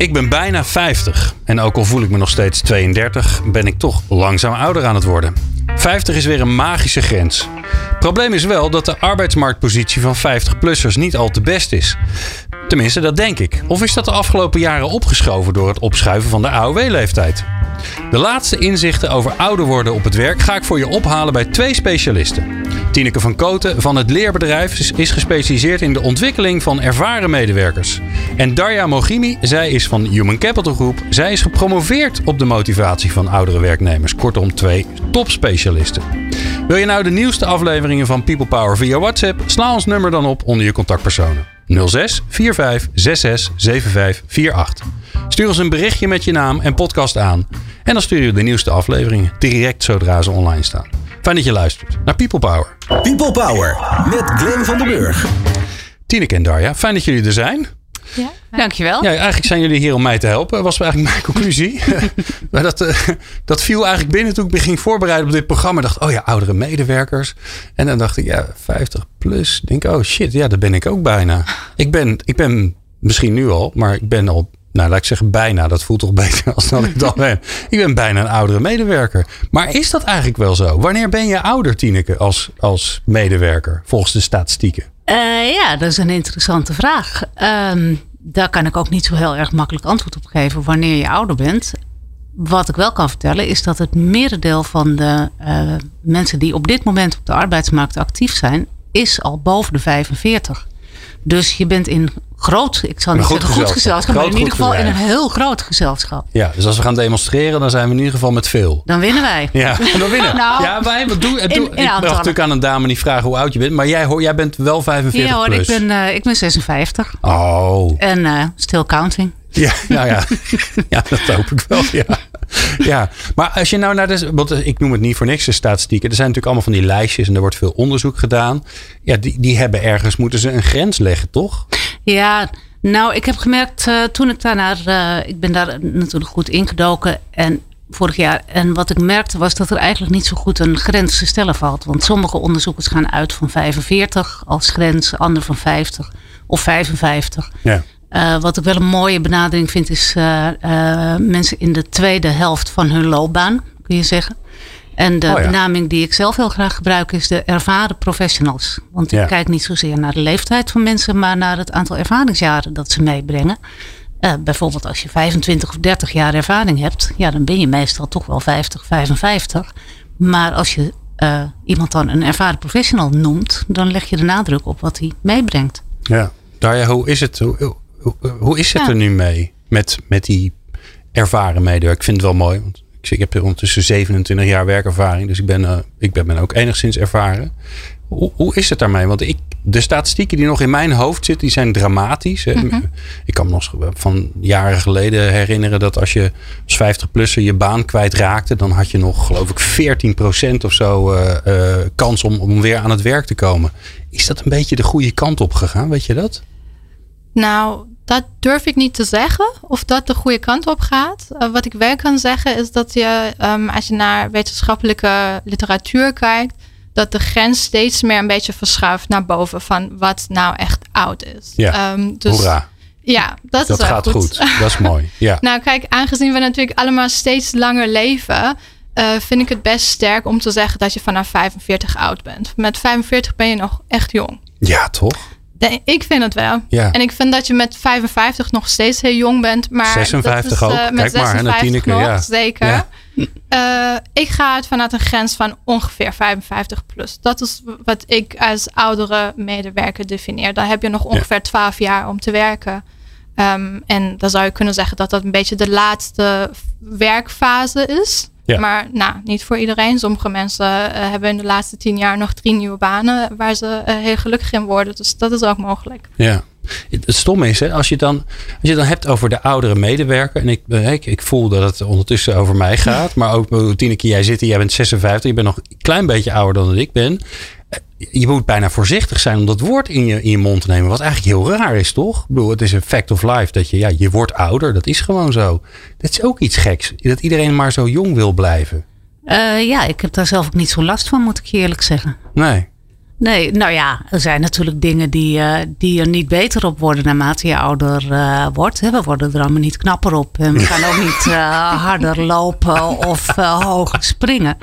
Ik ben bijna 50 en ook al voel ik me nog steeds 32, ben ik toch langzaam ouder aan het worden. 50 is weer een magische grens. Probleem is wel dat de arbeidsmarktpositie van 50-plussers niet al te best is. Tenminste, dat denk ik. Of is dat de afgelopen jaren opgeschoven door het opschuiven van de AOW-leeftijd? De laatste inzichten over ouder worden op het werk ga ik voor je ophalen bij twee specialisten. Tineke van Koten van het Leerbedrijf is gespecialiseerd in de ontwikkeling van ervaren medewerkers. En Darja Mogimi, zij is van Human Capital Group. Zij is gepromoveerd op de motivatie van oudere werknemers. Kortom, twee topspecialisten. Wil je nou de nieuwste afleveringen van People Power via WhatsApp? Sla ons nummer dan op onder je contactpersonen. 06 45 66 75 48. Stuur ons een berichtje met je naam en podcast aan. En dan stuur je de nieuwste afleveringen direct zodra ze online staan. Fijn dat je luistert naar People Power. People Power met Glenn van den Burg. Tineke en Darja, fijn dat jullie er zijn. Ja, dankjewel. Ja, eigenlijk zijn jullie hier om mij te helpen, was eigenlijk mijn conclusie. maar dat, uh, dat viel eigenlijk binnen toen ik me ging voorbereiden op dit programma. dacht, oh ja, oudere medewerkers. En dan dacht ik, ja, 50 plus. Denk, oh shit, ja, daar ben ik ook bijna. Ik ben, ik ben misschien nu al, maar ik ben al nou, laat ik zeggen bijna. Dat voelt toch beter als dat ik dan ben. Ik ben bijna een oudere medewerker. Maar is dat eigenlijk wel zo? Wanneer ben je ouder, Tineke, als, als medewerker, volgens de statistieken? Uh, ja, dat is een interessante vraag. Um, daar kan ik ook niet zo heel erg makkelijk antwoord op geven wanneer je ouder bent. Wat ik wel kan vertellen is dat het merendeel van de uh, mensen die op dit moment op de arbeidsmarkt actief zijn, is al boven de 45. Dus je bent in groot, ik zal niet zeggen goed gezelschap, maar in ieder geval in een heel groot gezelschap. Ja, dus als we gaan demonstreren, dan zijn we in ieder geval met veel. Dan winnen wij. Ja, dan winnen. nou, ja, wij, wat doe, doe, in, in ik mag natuurlijk aan een dame niet vragen hoe oud je bent, maar jij, hoor, jij bent wel 45 Ja hoor, plus. Ik, ben, uh, ik ben 56. Oh. En uh, still counting. Ja, nou ja. ja, dat hoop ik wel, ja. Ja, maar als je nou naar de. Want ik noem het niet voor niks de statistieken. Er zijn natuurlijk allemaal van die lijstjes en er wordt veel onderzoek gedaan. Ja, die, die hebben ergens, moeten ze een grens leggen, toch? Ja, nou, ik heb gemerkt uh, toen ik daar naar. Uh, ik ben daar natuurlijk goed ingedoken. En vorig jaar. En wat ik merkte was dat er eigenlijk niet zo goed een grens te stellen valt. Want sommige onderzoekers gaan uit van 45 als grens, anderen van 50 of 55. Ja. Uh, wat ik wel een mooie benadering vind, is mensen in de tweede helft van hun loopbaan, kun je zeggen. En de oh ja. benaming die ik zelf heel graag gebruik is de ervaren professionals. Want ja. ik kijk niet zozeer naar de leeftijd van mensen, maar naar het aantal ervaringsjaren dat ze meebrengen. bijvoorbeeld als je 25 of 30 jaar ervaring hebt, ja, dan ben je meestal toch wel 50, 55. Maar als je iemand dan een ervaren professional noemt, dan leg je de nadruk op wat hij meebrengt. Ja, Darja, hoe is het? Hoe, hoe, hoe is het ja. er nu mee met, met die ervaren medewerker? Ik vind het wel mooi, want ik, heb ondertussen 27 jaar werkervaring, dus ik ben, uh, ik ben, ben ook enigszins ervaren. Hoe, hoe is het daarmee? Want ik, de statistieken die nog in mijn hoofd zitten, die zijn dramatisch. Mm -hmm. Ik kan me nog van jaren geleden herinneren dat als je als 50-plusser je baan kwijtraakte, dan had je nog, geloof ik, 14% of zo uh, uh, kans om, om weer aan het werk te komen. Is dat een beetje de goede kant op gegaan? Weet je dat? Nou, dat durf ik niet te zeggen of dat de goede kant op gaat. Uh, wat ik wel kan zeggen is dat je, um, als je naar wetenschappelijke literatuur kijkt, dat de grens steeds meer een beetje verschuift naar boven van wat nou echt oud is. Ja, um, dus, Hoera. Ja, dat, dat is gaat goed. goed. Dat is mooi. Ja. nou, kijk, aangezien we natuurlijk allemaal steeds langer leven, uh, vind ik het best sterk om te zeggen dat je vanaf 45 oud bent. Met 45 ben je nog echt jong. Ja, toch? Ik vind het wel. Ja. En ik vind dat je met 55 nog steeds heel jong bent. Maar 56 dat is, ook. Uh, met Kijk maar, 56 nog, ja. zeker. Ja. Uh, ik ga uit vanuit een grens van ongeveer 55 plus. Dat is wat ik als oudere medewerker definieer. Dan heb je nog ongeveer ja. 12 jaar om te werken. Um, en dan zou je kunnen zeggen dat dat een beetje de laatste werkfase is. Ja. Maar nou, niet voor iedereen. Sommige mensen uh, hebben in de laatste tien jaar nog drie nieuwe banen waar ze uh, heel gelukkig in worden. Dus dat is ook mogelijk. Ja. Het stomme is, hè, als, je dan, als je dan hebt over de oudere medewerker. En ik, eh, ik, ik voel dat het ondertussen over mij gaat. Maar ook Tineke, jij zit hier, jij bent 56. Je bent nog een klein beetje ouder dan ik ben. Eh, je moet bijna voorzichtig zijn om dat woord in je, in je mond te nemen. Wat eigenlijk heel raar is, toch? Ik bedoel, het is een fact of life dat je, ja, je wordt ouder. Dat is gewoon zo. Dat is ook iets geks. Dat iedereen maar zo jong wil blijven. Uh, ja, ik heb daar zelf ook niet zo last van, moet ik je eerlijk zeggen. Nee. Nee, nou ja, er zijn natuurlijk dingen die, uh, die er niet beter op worden naarmate je ouder uh, wordt. We worden er allemaal niet knapper op. En we gaan ook niet harder lopen of hoger springen.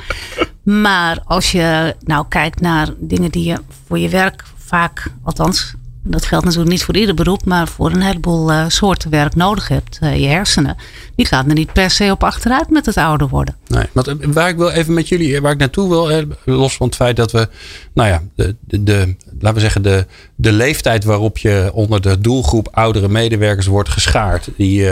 Maar als je nou kijkt naar dingen die je voor je werk vaak, althans dat geldt natuurlijk niet voor ieder beroep, maar voor een heleboel uh, soorten werk nodig hebt. Uh, je hersenen, die gaan er niet per se op achteruit met het ouder worden. Nee, eh, waar ik wil even met jullie, waar ik naartoe wil, los van het feit dat we, nou ja, de, de, de laten we zeggen, de, de leeftijd waarop je onder de doelgroep oudere medewerkers wordt geschaard, die,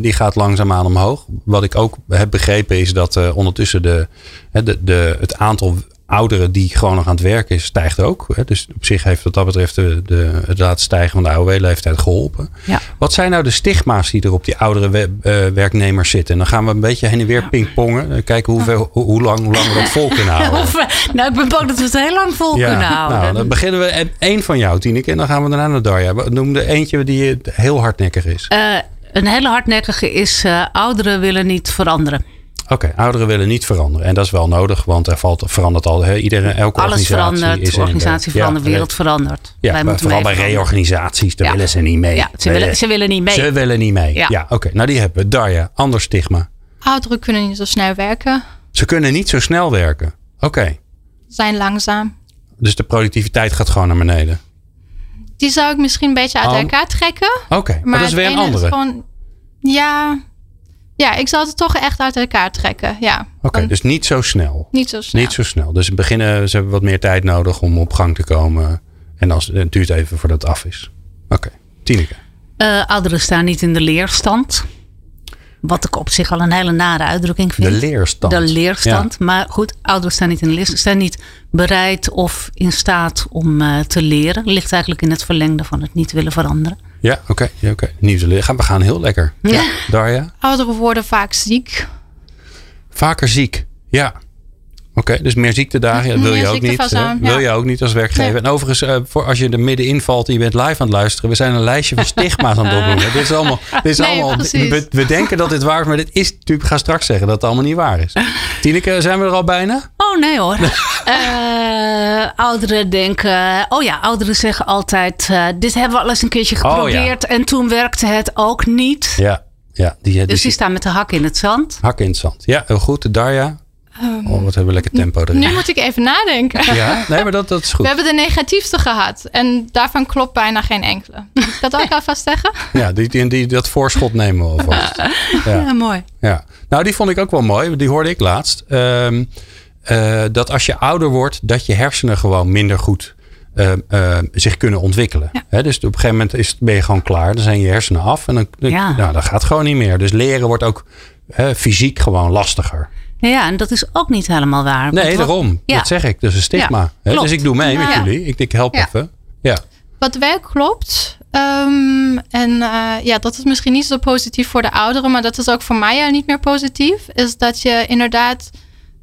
die gaat langzaamaan omhoog. Wat ik ook heb begrepen is dat ondertussen de, de, de, het aantal ouderen die gewoon nog aan het werken is, stijgt ook. Hè? Dus op zich heeft wat dat betreft de, de, het laten stijgen van de AOW-leeftijd geholpen. Ja. Wat zijn nou de stigma's die er op die oudere uh, werknemers zitten? En dan gaan we een beetje heen en weer pingpongen. Eh, kijken hoeveel, hoe, hoe, lang, hoe lang we dat vol kunnen houden. nou, ik ben bang dat we het heel lang vol kunnen houden. Nou, dan beginnen we één van jou, Tineke. En dan gaan we daarna naar Darja. Noem de eentje die heel hardnekkig is. Uh, een hele hardnekkige is ouderen willen niet veranderen. Oké, ouderen willen niet veranderen. En dat is wel nodig, want er valt, verandert al. He, iedere, elke Alles organisatie verandert, is organisatie verandert, wereld verandert. Ja, maar vooral bij reorganisaties, daar willen ze niet mee. Ja, ze willen, ze willen niet mee. Ze willen niet mee. Ja, oké. Nou, die hebben we. Darja, ander stigma. Ouderen kunnen niet zo snel werken. Ze kunnen niet zo snel werken. Oké. Zijn langzaam. Dus de productiviteit gaat gewoon naar beneden. Die zou ik misschien een beetje uit elkaar trekken. Oké, maar, dat is weer een andere. Gewoon, ja, ja, ik zal het toch echt uit elkaar trekken. Ja. Oké, dus niet zo snel. Niet zo snel. Niet zo snel. Dus in beginnen ze hebben wat meer tijd nodig om op gang te komen. En als, het duurt even voordat het af is. Oké, okay. Tineke. Uh, ouderen staan niet in de leerstand. Wat ik op zich al een hele nare uitdrukking vind. De leerstand. De leerstand. Maar goed, ouderen staan niet in de leerstand. Staan niet bereid of in staat om uh, te leren. Ligt eigenlijk in het verlengde van het niet willen veranderen. Ja, oké. Okay, ja, okay. We gaan heel lekker. Ja. Darja? Ouderen worden vaak ziek. Vaker ziek, ja. Oké, dus meer ziektedagen ja, wil je ook niet. Ja. Wil je ook niet als werkgever. En overigens, uh, voor als je er middenin valt en je bent live aan het luisteren. We zijn een lijstje van stigma's aan het opnoemen. dit is allemaal. Dit is allemaal we, we, denken dat dit waar is, maar dit is natuurlijk. Ik ga straks zeggen dat het allemaal niet waar is. Tineke, zijn we er al bijna? Oh nee hoor. uh, ouderen denken. Oh ja, ouderen zeggen altijd. Uh, dit hebben we al eens een keertje geprobeerd. Oh, en toen werkte het ook niet. Ja. Ja, die, dus die, die staan met de hak in het zand. Hak in het zand. Ja, heel goed. Darja. Um, oh, wat hebben we lekker tempo erin. Nu moet ik even nadenken. Ja, nee, maar dat, dat is goed. We hebben de negatiefste gehad. En daarvan klopt bijna geen enkele. Moet ik dat ook alvast zeggen? Ja, die, die, die, dat voorschot nemen we alvast. Ja. ja, mooi. Ja. Nou, die vond ik ook wel mooi. Die hoorde ik laatst. Um, uh, dat als je ouder wordt, dat je hersenen gewoon minder goed uh, uh, zich kunnen ontwikkelen. Ja. dus op een gegeven moment is, ben je gewoon klaar. Dan zijn je hersenen af. En dan, ja. nou, dat gaat gewoon niet meer. Dus leren wordt ook fysiek gewoon lastiger. Ja, en dat is ook niet helemaal waar. Nee, daarom. Dat zeg ik. Dat is een stigma. dus ik doe mee met jullie. Ik, ik help even. Ja. Wat wel klopt. Um, en uh, ja, dat is misschien niet zo positief voor de ouderen. Maar dat is ook voor mij niet meer positief. Is dat je inderdaad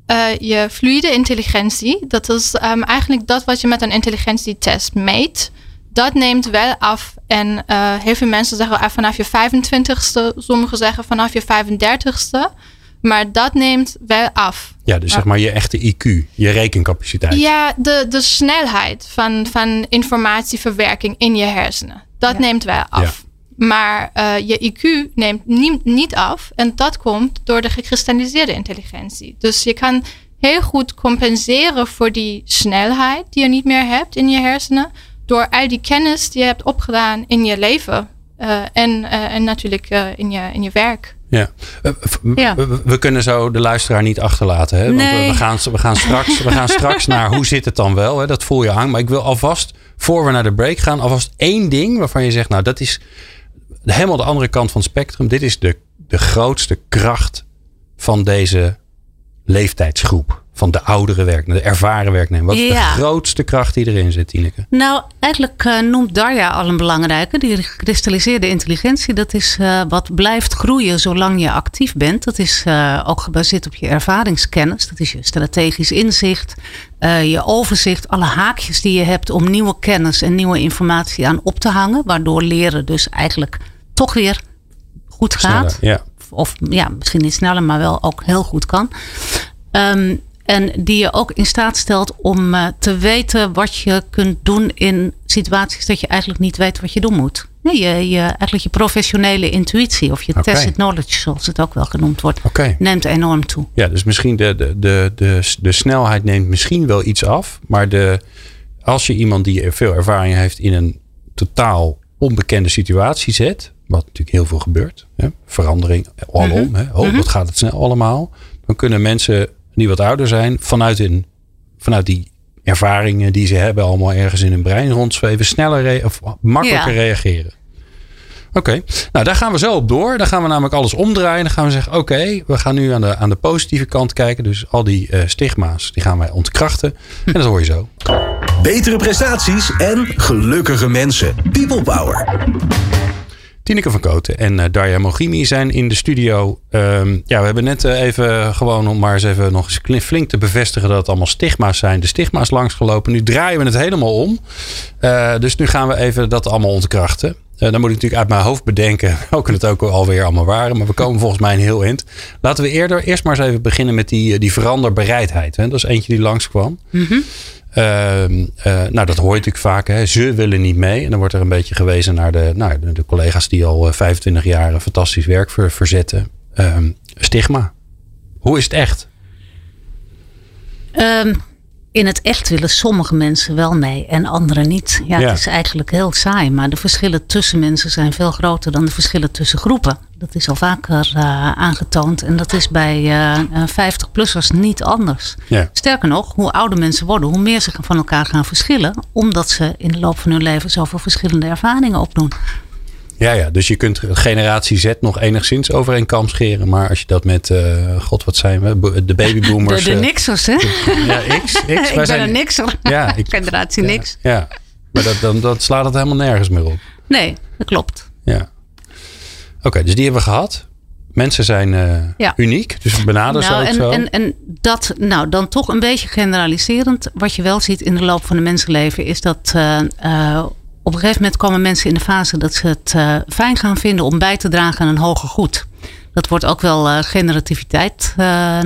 uh, je fluide intelligentie. Dat is um, eigenlijk dat wat je met een intelligentietest meet. Dat neemt wel af. En uh, heel veel mensen zeggen vanaf je 25ste. Sommigen zeggen vanaf je 35ste. Maar dat neemt wel af. Ja, dus zeg maar je echte IQ, je rekencapaciteit. Ja, de, de snelheid van, van informatieverwerking in je hersenen. Dat neemt wel af. Maar uh, je IQ neemt niet, niet af. En dat komt door de gekristalliseerde intelligentie. Dus je kan heel goed compenseren voor die snelheid die je niet meer hebt in je hersenen. Door al die kennis die je hebt opgedaan in je leven. Uh, en, uh, en natuurlijk in, je, in je werk. Ja. ja. We, kunnen zo de luisteraar niet achterlaten. Hè? Want nee. we, gaan, we, gaan straks, we gaan straks naar hoe zit het dan wel. Hè? Dat voel je aan. Maar ik wil alvast, voor we naar de break gaan, alvast één ding waarvan je zegt, nou dat is helemaal de andere kant van het spectrum. Dit is de, de grootste kracht van deze leeftijdsgroep van de oudere werknemer, de ervaren werknemer? Wat is de grootste kracht die erin zit, Tineke? Nou, eigenlijk uh, noemt Darja al een belangrijke. Die gekristalliseerde intelligentie, dat is uh, wat blijft groeien zolang je actief bent. Dat is uh, ook gebaseerd op je ervaringskennis. Dat is je strategisch inzicht, je overzicht, alle haakjes die je hebt om nieuwe kennis en nieuwe informatie aan op te hangen. Waardoor leren dus eigenlijk toch weer goed gaat. ja. Of ja, misschien niet sneller, maar wel ook heel goed kan. Um, en die je ook in staat stelt om uh, te weten wat je kunt doen in situaties dat je eigenlijk niet weet wat je doen moet. Nee, je, je, eigenlijk je professionele intuïtie of je okay. tacit knowledge, zoals het ook wel genoemd wordt, okay. neemt enorm toe. Ja, dus misschien de, de, de, de, de snelheid neemt misschien wel iets af. Maar de, als je iemand die veel ervaring heeft in een totaal onbekende situatie zet, wat natuurlijk heel veel gebeurt, hè, verandering alom, mm hè, oh, wat gaat het snel allemaal, dan kunnen mensen die wat ouder zijn, vanuit, een, vanuit die ervaringen die ze hebben, allemaal ergens in hun brein rondzweven, sneller of makkelijker reageren. Oké, nou daar gaan we zo op door. Dan gaan we namelijk alles omdraaien. Dan gaan we zeggen: oké, we gaan nu aan de, aan de positieve kant kijken. Dus al die uh, stigma's, die gaan wij ontkrachten. En dat hoor je zo. Betere prestaties en gelukkige mensen. People Power. Tineke van Koten en uh, Darja Mogimi zijn in de studio. Um, ja, we hebben net uh, even gewoon om maar eens even nog eens flink te bevestigen dat het allemaal stigma's zijn. De stigma's langsgelopen. Nu draaien we het helemaal om. Uh, dus nu gaan we even dat allemaal ontkrachten. dan moet ik natuurlijk uit mijn hoofd bedenken welke het ook alweer allemaal waren. Maar we komen volgens mij een heel eind. Laten we eerder eerst maar eens even beginnen met die, die veranderbereidheid. Hè? Dat is eentje die langskwam. Mm -hmm. Ehm, eh, nou, dat hoor je natuurlijk vaak. Hè. Ze willen niet mee. En dan wordt er een beetje gewezen naar de, nou, de collega's die al 25 eh, jaar fantastisch werk verzetten. Ehm, stigma. Hoe is het echt? Um, in het echt willen sommige mensen wel mee en anderen niet. Ja, Het is eigenlijk heel saai, maar de verschillen tussen mensen zijn veel groter dan de verschillen tussen groepen. Dat is al vaker uh, aangetoond en dat is bij uh, eh, 50-plussers niet anders. Ja. Sterker nog, hoe ouder mensen worden, hoe meer ze van elkaar gaan verschillen, omdat ze in de loop van hun leven zoveel verschillende ervaringen opdoen. Ja, ja, dus je kunt generatie Z nog enigszins over een kam scheren. Maar als je dat met, uh, god wat zijn we, de babyboomers. De, de nixers, hè? ja, X. X wij ik ben zijn, een. Ja, ik, generatie ja, niks. Ja, maar dat, dan, dat slaat het helemaal nergens meer op. Nee, dat klopt. Ja. Oké, dus die hebben we gehad. Mensen zijn uh, ja. uniek, dus benaderen nou, ze ook en, zo. En, en dat, nou, dan toch een beetje generaliserend. Wat je wel ziet in de loop van de mensenleven is dat uh, op een gegeven moment komen mensen in de fase dat ze het uh, fijn gaan vinden om bij te dragen aan een hoger goed. Dat wordt ook wel uh, generativiteit uh,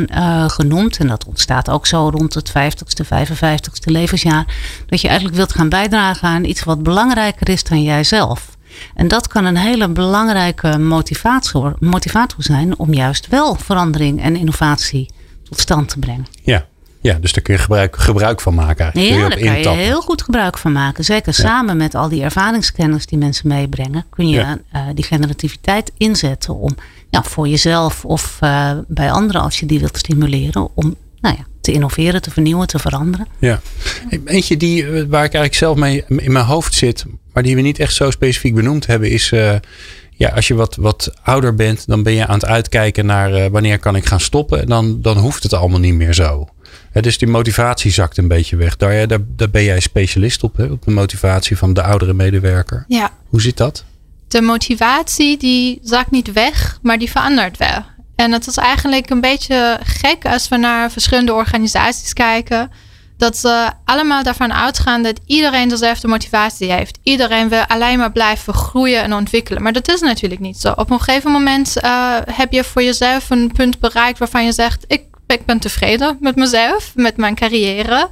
genoemd. En dat ontstaat ook zo rond het 50ste, 55ste levensjaar. Dat je eigenlijk wilt gaan bijdragen aan iets wat belangrijker is dan jijzelf. En dat kan een hele belangrijke motivator, motivator zijn om juist wel verandering en innovatie tot stand te brengen. Ja, ja, dus daar kun je gebruik, gebruik van maken. Eigenlijk. Ja, daar kan je heel goed gebruik van maken. Zeker samen met al die ervaringskennis die mensen meebrengen, kun je uh, die generativiteit inzetten om ja, voor jezelf of uh, bij anderen, als je die wilt stimuleren, om nou ja, te innoveren, te vernieuwen, te veranderen. Ja, eentje die, eh, waar ik eigenlijk zelf mee in mijn hoofd zit, maar die we niet echt zo specifiek benoemd hebben, is. Uh, ja, als je wat, wat ouder bent, dan ben je aan het uitkijken naar uh, wanneer kan ik gaan stoppen. Dan, dan hoeft het allemaal niet meer zo dus die motivatie zakt een beetje weg. Daar, daar, daar ben jij specialist op, hè? op de motivatie van de oudere medewerker. Ja. Hoe zit dat? De motivatie die zakt niet weg, maar die verandert wel. En het is eigenlijk een beetje gek als we naar verschillende organisaties kijken. Dat ze allemaal daarvan uitgaan dat iedereen dezelfde motivatie heeft. Iedereen wil alleen maar blijven groeien en ontwikkelen. Maar dat is natuurlijk niet zo. Op een gegeven moment uh, heb je voor jezelf een punt bereikt waarvan je zegt: Ik ik ben tevreden met mezelf, met mijn carrière.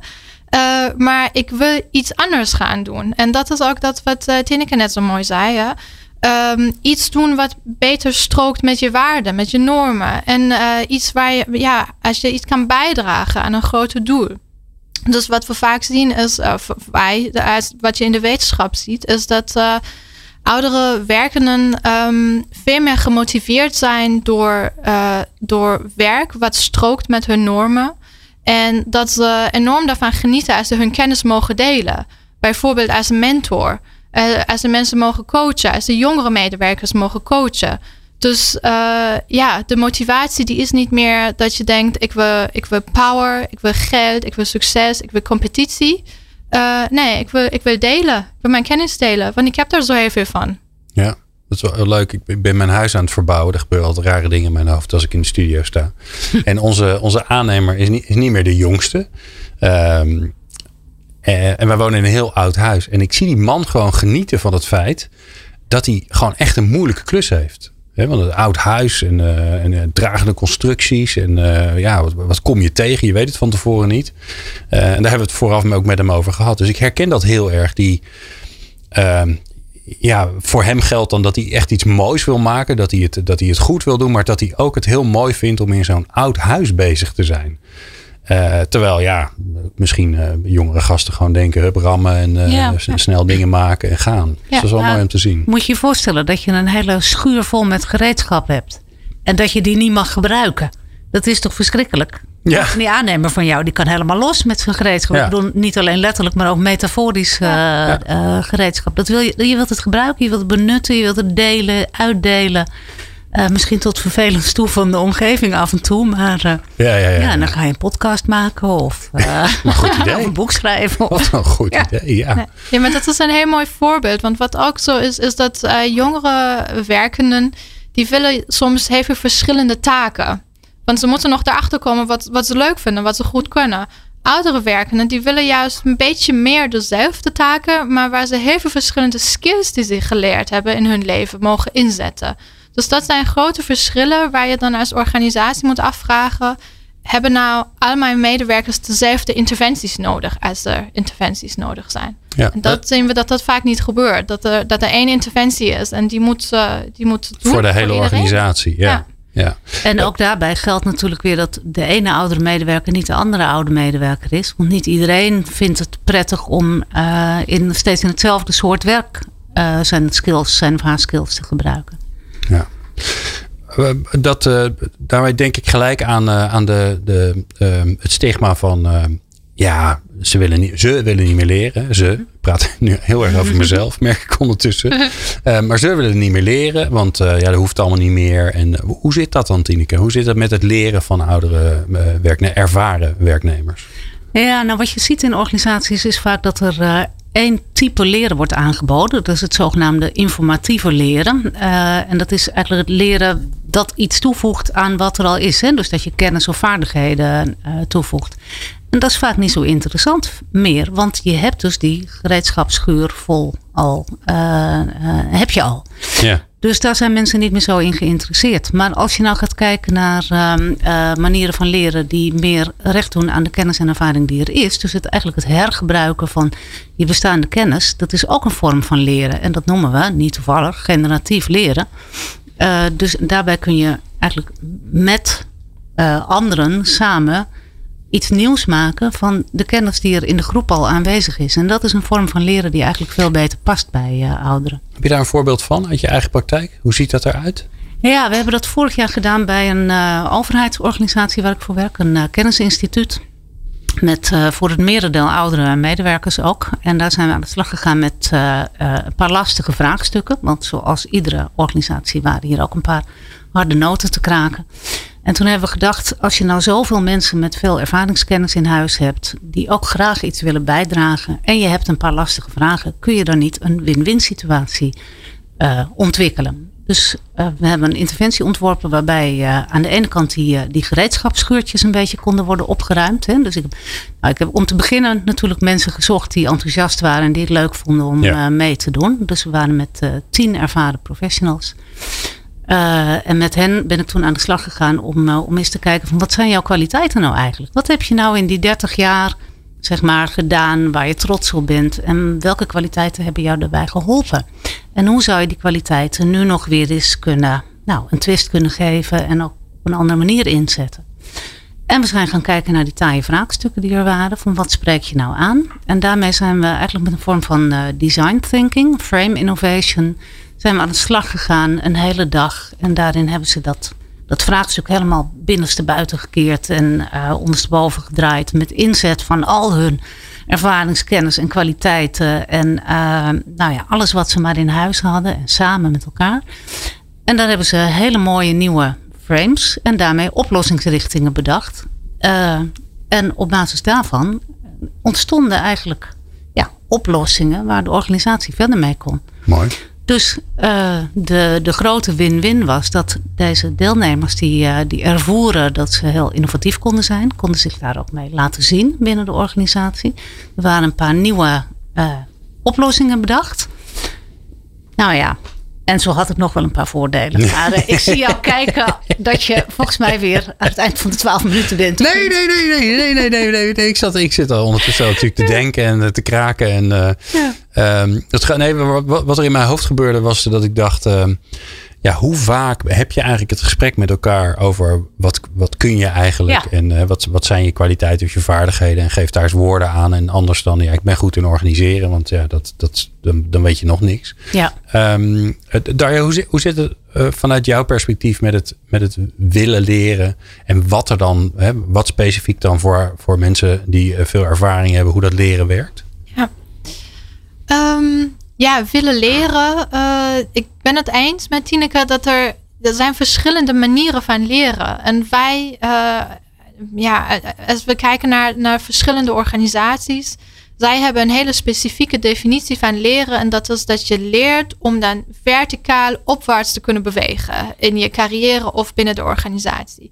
Uh, maar ik wil iets anders gaan doen. En dat is ook dat wat uh, Tineke net zo mooi zei. Um, iets doen wat beter strookt met je waarden, met je normen. En uh, iets waar je, ja, als je iets kan bijdragen aan een groter doel. Dus wat we vaak zien is, wij, wat je in de wetenschap ziet, is dat oudere werkenden um, veel meer gemotiveerd zijn door, uh, door werk wat strookt met hun normen. En dat ze enorm daarvan genieten als ze hun kennis mogen delen. Bijvoorbeeld als mentor. Uh, als ze mensen mogen coachen, als de jongere medewerkers mogen coachen. Dus uh, ja, de motivatie die is niet meer dat je denkt, ik wil, ik wil power, ik wil geld, ik wil succes, ik wil competitie. Uh, nee, ik wil, ik wil delen. Ik wil mijn kennis delen, want ik heb daar zo heel veel van. Ja, dat is wel leuk. Ik ben mijn huis aan het verbouwen. Er gebeuren altijd rare dingen in mijn hoofd als ik in de studio sta. en onze, onze aannemer is niet, is niet meer de jongste. Um, en wij wonen in een heel oud huis. En ik zie die man gewoon genieten van het feit dat hij gewoon echt een moeilijke klus heeft. He, want een oud huis en, uh, en uh, dragende constructies. En uh, ja, wat, wat, kom je tegen? Je weet het van tevoren niet. en daar hebben we het vooraf ook met hem over gehad. Dus ik herken dat heel erg. Die, ehm, ja, voor hem geldt dan dat hij echt iets moois wil maken. Dat hij, het, dat hij het goed wil doen. Maar dat hij ook het heel mooi vindt om in zo'n oud huis bezig te zijn. Uh, terwijl ja, misschien uh, jongere gasten gewoon denken, hup, rammen en uh, ja, snel dingen maken en gaan. Ja, dus dat is wel mooi om te zien. Moet je je voorstellen dat je een hele schuur vol met gereedschap hebt. En dat je die niet mag gebruiken. Dat is toch verschrikkelijk? Ja. Die aannemer van jou, die kan helemaal los met zijn gereedschap. Ik bedoel, niet alleen letterlijk, maar ook metaforisch gereedschap. Dat wil je, je wilt het gebruiken, je wilt het benutten, je wilt het delen, uitdelen. Uh, misschien tot vervelend toe van de omgeving af en toe. Maar uh, ja, ja, ja, ja, dan ga je een podcast maken of, uh, goed idee. of een boek schrijven. Wat een goed idee, ja. Ja, maar dat is een heel mooi voorbeeld. Want wat ook zo is, is dat jongere werkenden... die willen soms heel veel verschillende taken. Want ze moeten nog erachter komen wat, wat ze leuk vinden, wat ze goed kunnen. Oudere werkenden die willen juist een beetje meer dezelfde taken... maar waar ze heel veel verschillende skills die ze geleerd hebben in hun leven mogen inzetten... Dus dat zijn grote verschillen waar je dan als organisatie moet afvragen. Hebben nou al mijn medewerkers dezelfde interventies nodig als er interventies nodig zijn? Ja, en dat zien we dat dat vaak niet gebeurt. Dat er, dat er één interventie is en die moet, uh, die moet Voor de hele organisatie, ja. ja. En ook daarbij geldt natuurlijk weer dat de ene oudere medewerker niet de andere oude medewerker is. Want niet iedereen vindt het prettig om uh, in, steeds in hetzelfde soort werk uh, zijn skills, zijn of haar skills te gebruiken. Ja. Dat, uh, daarmee denk ik gelijk aan, uh, aan de, de, uh, het stigma van ja, ze willen, niet, ze willen niet meer leren. Ze, ik praat nu heel erg over mezelf, merk ik ondertussen. maar ze willen niet meer leren, want ja, dat hoeft allemaal niet meer. En hoe zit dat dan, Tineke? Hoe zit dat met het leren van oudere, werknemers, ervaren werknemers? Ja, nou wat je ziet in organisaties is vaak dat er één type leren wordt aangeboden. Dat is het zogenaamde informatieve leren. Uh, en dat is eigenlijk het leren dat iets toevoegt aan wat er al is. Hè? Dus dat je kennis of vaardigheden uh, toevoegt. En dat is vaak niet zo interessant meer. Want je hebt dus die gereedschapsschuur vol al. Uh, heb je al. Ja. Dus daar zijn mensen niet meer zo in geïnteresseerd. Maar als je nou gaat kijken naar uh, manieren van leren die meer recht doen aan de kennis en ervaring die er is. Dus het eigenlijk het hergebruiken van je bestaande kennis. Dat is ook een vorm van leren. En dat noemen we, niet toevallig, generatief leren. Uh, dus daarbij kun je eigenlijk met uh, anderen samen iets nieuws maken van de kennis die er in de groep al aanwezig is. En dat is een vorm van leren die eigenlijk veel beter past bij uh, ouderen. Heb je daar een voorbeeld van uit je eigen praktijk? Hoe ziet dat eruit? Ja, we hebben dat vorig jaar gedaan bij een uh, overheidsorganisatie waar ik voor werk, een uh, kennisinstituut. Met voor het merendeel oudere medewerkers ook. En daar zijn we aan de slag gegaan met een paar lastige vraagstukken. Want zoals iedere organisatie waren hier ook een paar harde noten te kraken. En toen hebben we gedacht, als je nou zoveel mensen met veel ervaringskennis in huis hebt, die ook graag iets willen bijdragen, en je hebt een paar lastige vragen, kun je dan niet een win-win situatie uh, ontwikkelen. Dus uh, we hebben een interventie ontworpen waarbij uh, aan de ene kant die, die gereedschapsschuurtjes een beetje konden worden opgeruimd. Hè. Dus ik, nou, ik heb om te beginnen natuurlijk mensen gezocht die enthousiast waren en die het leuk vonden om ja. mee te doen. Dus we waren met tien ervaren professionals. Uh, en met hen ben ik toen aan de slag gegaan om, uh, om eens te kijken van wat zijn jouw kwaliteiten nou eigenlijk? Wat heb je nou in die 30 jaar zeg maar gedaan waar je trots op bent? En welke kwaliteiten hebben jou daarbij geholpen? En hoe zou je die kwaliteiten nu nog weer eens kunnen, nou, een twist kunnen geven en ook op een andere manier inzetten? En we zijn gaan kijken naar die taaie vraagstukken die er waren. Van wat spreek je nou aan? En daarmee zijn we eigenlijk met een vorm van uh, design thinking, frame innovation zijn we aan de slag gegaan een hele dag. En daarin hebben ze dat, dat vraagstuk helemaal binnenste buiten gekeerd en uh, ondersteboven gedraaid. Met inzet van al hun ervaringskennis en kwaliteiten. En uh, nou ja, alles wat ze maar in huis hadden. En samen met elkaar. En daar hebben ze hele mooie nieuwe frames en daarmee oplossingsrichtingen bedacht. Uh, en op basis daarvan ontstonden eigenlijk ja, oplossingen waar de organisatie verder mee kon. Mooi. Dus eh, de, de grote win-win was dat deze deelnemers die, uh, die ervoeren dat ze heel innovatief konden zijn, konden zich daar ook mee laten zien binnen de organisatie. Er waren een paar nieuwe eh, oplossingen bedacht. Nou ja, en zo had het nog wel een paar voordelen. Maar ik zie jou kijken dat je volgens mij weer aan het eind van de twaalf minuten bent. Nee, nee, nee, nee, nee, nee, nee, nee, Ik, zat, ik zit al ondertussen natuurlijk te denken en te kraken. En, uh, ja um, het, nee, wat, wat er in mijn hoofd gebeurde was dat ik dacht... Uh, ja, hoe vaak heb je eigenlijk het gesprek met elkaar over wat, wat kun je eigenlijk en uh, wat, wat zijn je kwaliteiten of je vaardigheden en geef daar eens woorden aan en anders dan ja, ik ben goed in organiseren, want ja, dat, dat, dan, dan weet je nog niks. Ja. Um, Darja, hoe, hoe zit het uh, vanuit jouw perspectief met het, met het willen leren en wat er dan, hè, wat specifiek dan voor, voor mensen die uh, veel ervaring hebben, hoe dat leren werkt? Um, ja, willen leren. Uh, ik ben het eens met Tineke dat er, er zijn verschillende manieren van leren. En wij, uh, ja, als we kijken naar, naar verschillende organisaties, zij hebben een hele specifieke definitie van leren. En dat is dat je leert om dan verticaal opwaarts te kunnen bewegen in je carrière of binnen de organisatie.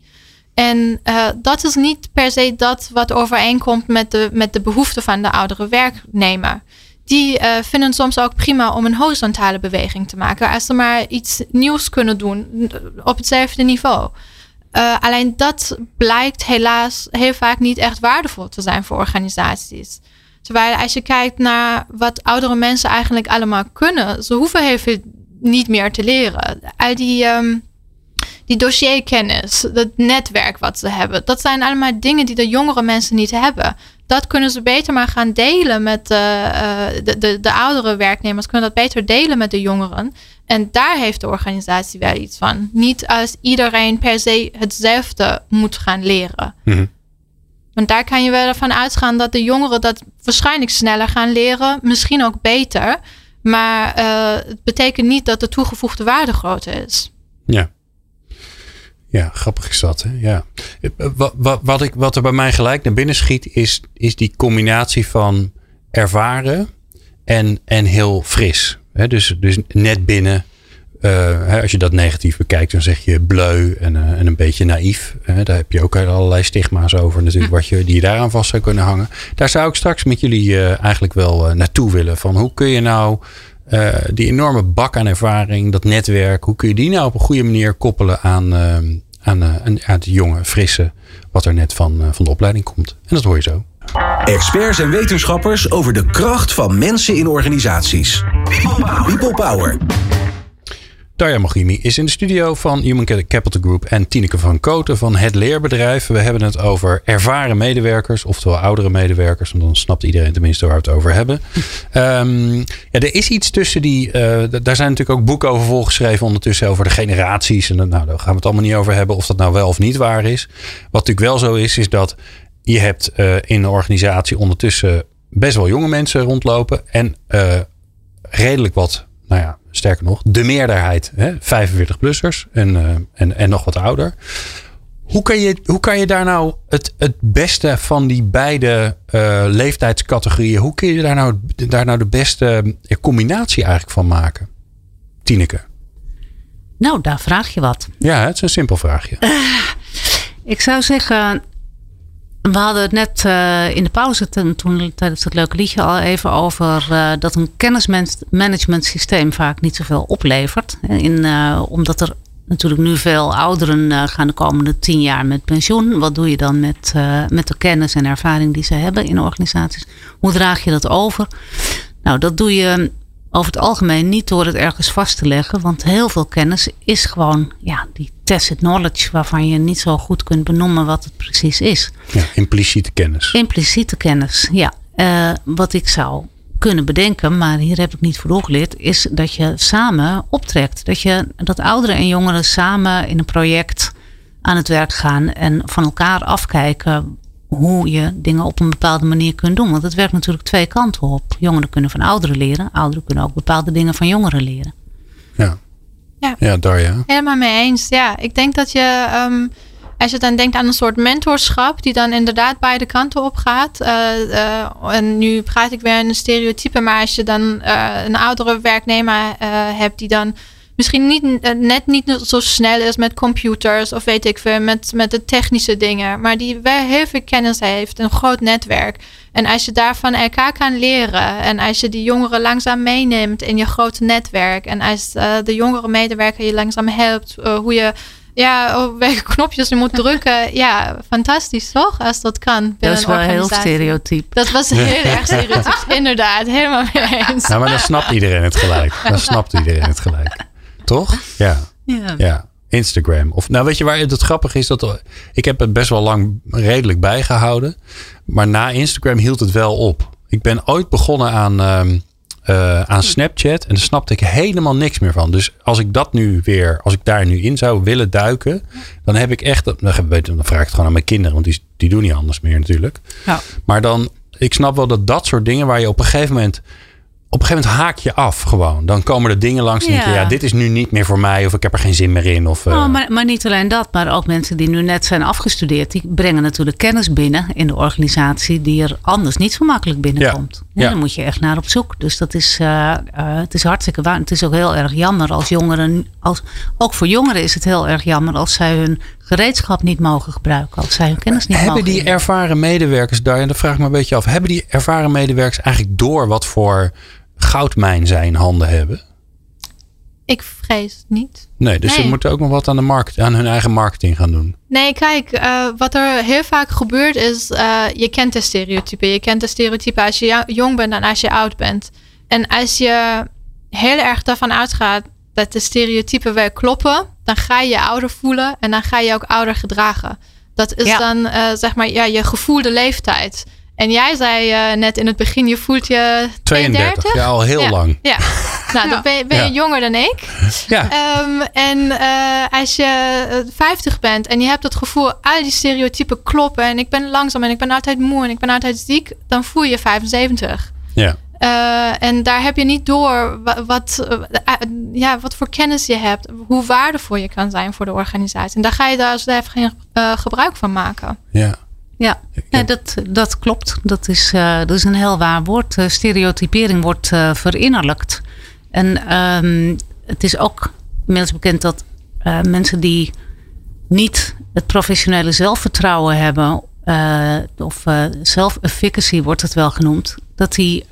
En dat is niet per se dat wat overeenkomt met de, met de behoeften van de oudere werknemer die uh, vinden soms ook prima om een horizontale beweging te maken. Als ze maar iets nieuws kunnen doen op hetzelfde niveau. Uh, alleen dat blijkt helaas heel vaak niet echt waardevol te zijn voor organisaties. Terwijl als je kijkt naar wat oudere mensen eigenlijk allemaal kunnen, ze hoeven heel veel niet meer te leren. Al die, um, die dossierkennis, het netwerk wat ze hebben, dat zijn allemaal dingen die de jongere mensen niet hebben dat kunnen ze beter maar gaan delen met uh, de, de, de oudere werknemers, kunnen dat beter delen met de jongeren. En daar heeft de organisatie wel iets van. Niet als iedereen per se hetzelfde moet gaan leren. Mm Want daar kan je wel van uitgaan dat de jongeren dat waarschijnlijk sneller gaan leren, misschien ook beter. Maar uh, het betekent niet dat de toegevoegde waarde groter is. Ja. Ja, grappig is dat. Hè? Ja. Wat, wat, wat, ik, wat er bij mij gelijk naar binnen schiet, is, is die combinatie van ervaren en, en heel fris. Hè? Dus, dus net binnen. Uh, als je dat negatief bekijkt, dan zeg je bleu en, uh, en een beetje naïef. Uh, daar heb je ook allerlei stigma's over, natuurlijk, wat je, die je daaraan vast zou kunnen hangen. Daar zou ik straks met jullie eigenlijk wel naartoe willen. Van hoe kun je nou uh, die enorme bak aan ervaring, dat netwerk, hoe kun je die nou op een goede manier koppelen aan, uh, aan, uh, aan, het jonge, frisse, wat er net van, van de opleiding komt? En dat hoor je zo. Experts en wetenschappers over de kracht van mensen in organisaties. People Power. Darja Mogimi is in de studio van Human Capital Group en Tineke van Koten van Het Leerbedrijf. We hebben het over ervaren medewerkers, oftewel oudere medewerkers. Want dan snapt iedereen tenminste waar we het over hebben. um, ja, er is iets tussen die. Uh, daar zijn natuurlijk ook boeken over volgeschreven ondertussen over de generaties. En nou, daar gaan we het allemaal niet over hebben of dat nou wel of niet waar is. Wat natuurlijk wel zo is, is dat je hebt uh, in een organisatie ondertussen best wel jonge mensen rondlopen. En uh, redelijk wat nou ja, sterker nog, de meerderheid, 45-plussers en, uh, en, en nog wat ouder. Hoe kan je, hoe kan je daar nou het, het beste van die beide uh, leeftijdscategorieën, hoe kun je daar nou, daar nou de beste combinatie eigenlijk van maken? Tineke. Nou, daar vraag je wat. Ja, het is een simpel vraagje. Uh, ik zou zeggen, we hadden het net uh, in de pauze toen, tijdens het leuke liedje al even over uh, dat een kennismanagement systeem vaak niet zoveel oplevert. In, uh, omdat er natuurlijk nu veel ouderen gaan de komende tien jaar met pensioen. Wat doe je dan met, met de kennis en ervaring die ze hebben in organisaties? Hoe draag je dat over? Nou, dat doe je over het algemeen niet door het ergens vast te leggen. Want heel veel kennis is gewoon ja, die tacit knowledge waarvan je niet zo goed kunt benoemen wat het precies is. Ja, impliciete kennis. Impliciete kennis, ja. Uh, wat ik zou kunnen bedenken, maar hier heb ik niet voor doorgeleerd, is dat je samen optrekt. Dat, je, dat ouderen en jongeren samen in een project aan het werk gaan en van elkaar afkijken hoe je dingen op een bepaalde manier kunt doen. Want het werkt natuurlijk twee kanten op. Jongeren kunnen van ouderen leren. Ouderen kunnen ook bepaalde dingen van jongeren leren. Ja. Ja, ja Darja. Helemaal mee eens. Ja, ik denk dat je, ehm, als je dan denkt aan een soort mentorschap, die dan inderdaad beide kanten op gaat. Uh, uh, en nu praat ik weer in een stereotype, maar als je dan uh, een oudere werknemer hebt die dan misschien niet, net niet zo snel is met computers of weet ik veel, met, met de technische dingen, maar die wel heel veel kennis heeft, een groot netwerk. En als je daarvan elkaar kan leren en als je die jongeren langzaam meeneemt in je grote netwerk en als uh, de jongere medewerker je langzaam helpt, uh, hoe je ja, op welke knopjes je moet drukken. Ja, fantastisch toch? Als dat kan. Dat is wel heel stereotyp. Dat was heel erg stereotyp, inderdaad. Helemaal mee eens. Nou, maar dan snapt iedereen het gelijk. Dan snapt iedereen het gelijk. Toch? Ja. Ja. ja. Instagram. Of, nou, weet je waar het grappig is? Dat, ik heb het best wel lang redelijk bijgehouden. Maar na Instagram hield het wel op. Ik ben ooit begonnen aan, uh, aan Snapchat. En daar snapte ik helemaal niks meer van. Dus als ik dat nu weer, als ik daar nu in zou willen duiken. Dan heb ik echt, dan, dan vraag ik het gewoon aan mijn kinderen. Want die, die doen niet anders meer natuurlijk. Ja. Maar dan, ik snap wel dat dat soort dingen waar je op een gegeven moment op een gegeven moment haak je af gewoon. Dan komen er dingen langs en ja. ja, dit is nu niet meer voor mij of ik heb er geen zin meer in. Of, uh... oh, maar, maar niet alleen dat, maar ook mensen die nu net zijn afgestudeerd, die brengen natuurlijk kennis binnen in de organisatie die er anders niet zo makkelijk binnenkomt. Ja. Ja, dan moet je echt naar op zoek. Dus dat is, uh, uh, het is hartstikke waar. Het is ook heel erg jammer als jongeren, als, ook voor jongeren is het heel erg jammer als zij hun gereedschap niet mogen gebruiken, als zij hun kennis niet hebben mogen. Hebben die ervaren medewerkers daar, en dat vraag ik me een beetje af, hebben die ervaren medewerkers eigenlijk door wat voor goudmijn zij in handen hebben? Ik vrees het niet. Nee, dus nee. ze moeten ook nog wat aan, de markt, aan hun eigen marketing gaan doen. Nee, kijk, uh, wat er heel vaak gebeurt is, uh, je kent de stereotypen. Je kent de stereotypen als je jong bent en als je oud bent. En als je heel erg daarvan uitgaat dat de stereotypen wel kloppen, dan ga je je ouder voelen en dan ga je ook ouder gedragen. Dat is ja. dan, uh, zeg maar, ja, je gevoelde leeftijd. En jij zei uh, net in het begin, je voelt je 32. 32 ja, al heel ja. lang. Ja, nou dan ben je, ben je ja. jonger dan ik. Ja. Um, en uh, als je 50 bent en je hebt het gevoel, al die stereotypen kloppen en ik ben langzaam en ik ben altijd moe en ik ben altijd ziek, dan voel je 75. Ja. Uh, en daar heb je niet door wat, wat, ja, wat voor kennis je hebt, hoe waardevol je kan zijn voor de organisatie. En daar ga je daar even geen gebruik van maken. Ja. Ja, ja dat, dat klopt. Dat is, uh, dat is een heel waar woord. Uh, stereotypering wordt uh, verinnerlijkt. En um, het is ook inmiddels bekend dat mensen die niet het professionele zelfvertrouwen hebben, of self-efficacy wordt het wel genoemd, dat die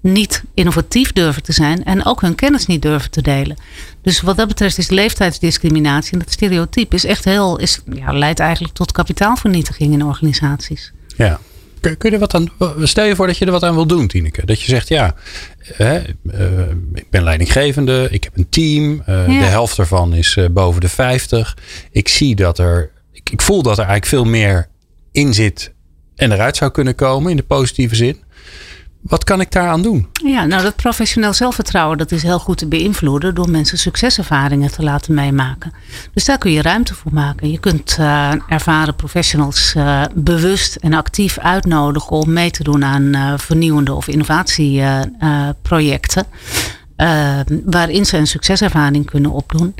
niet innovatief durven te zijn en ook hun kennis niet durven te delen. Dus wat dat betreft is leeftijdsdiscriminatie en dat stereotype is echt heel, is, ja, leidt eigenlijk tot kapitaalvernietiging in organisaties. Ja. Kun, kun je er wat aan, stel je voor dat je er wat aan wil doen, Tineke. Dat je zegt, ja, hè, uh, ik ben leidinggevende, ik heb een team, uh, ja. de helft ervan is boven de 50. Ik zie dat er, ik, ik voel dat er eigenlijk veel meer in zit en eruit zou kunnen komen in de positieve zin. Wat kan ik daaraan doen? Ja, nou dat professioneel zelfvertrouwen dat is heel goed te beïnvloeden door mensen succeservaringen te laten meemaken. Dus daar kun je ruimte voor maken. Je kunt uh, ervaren professionals uh, bewust en actief uitnodigen om mee te doen aan uh, vernieuwende of innovatieprojecten. waarin ze een succeservaring kunnen opdoen.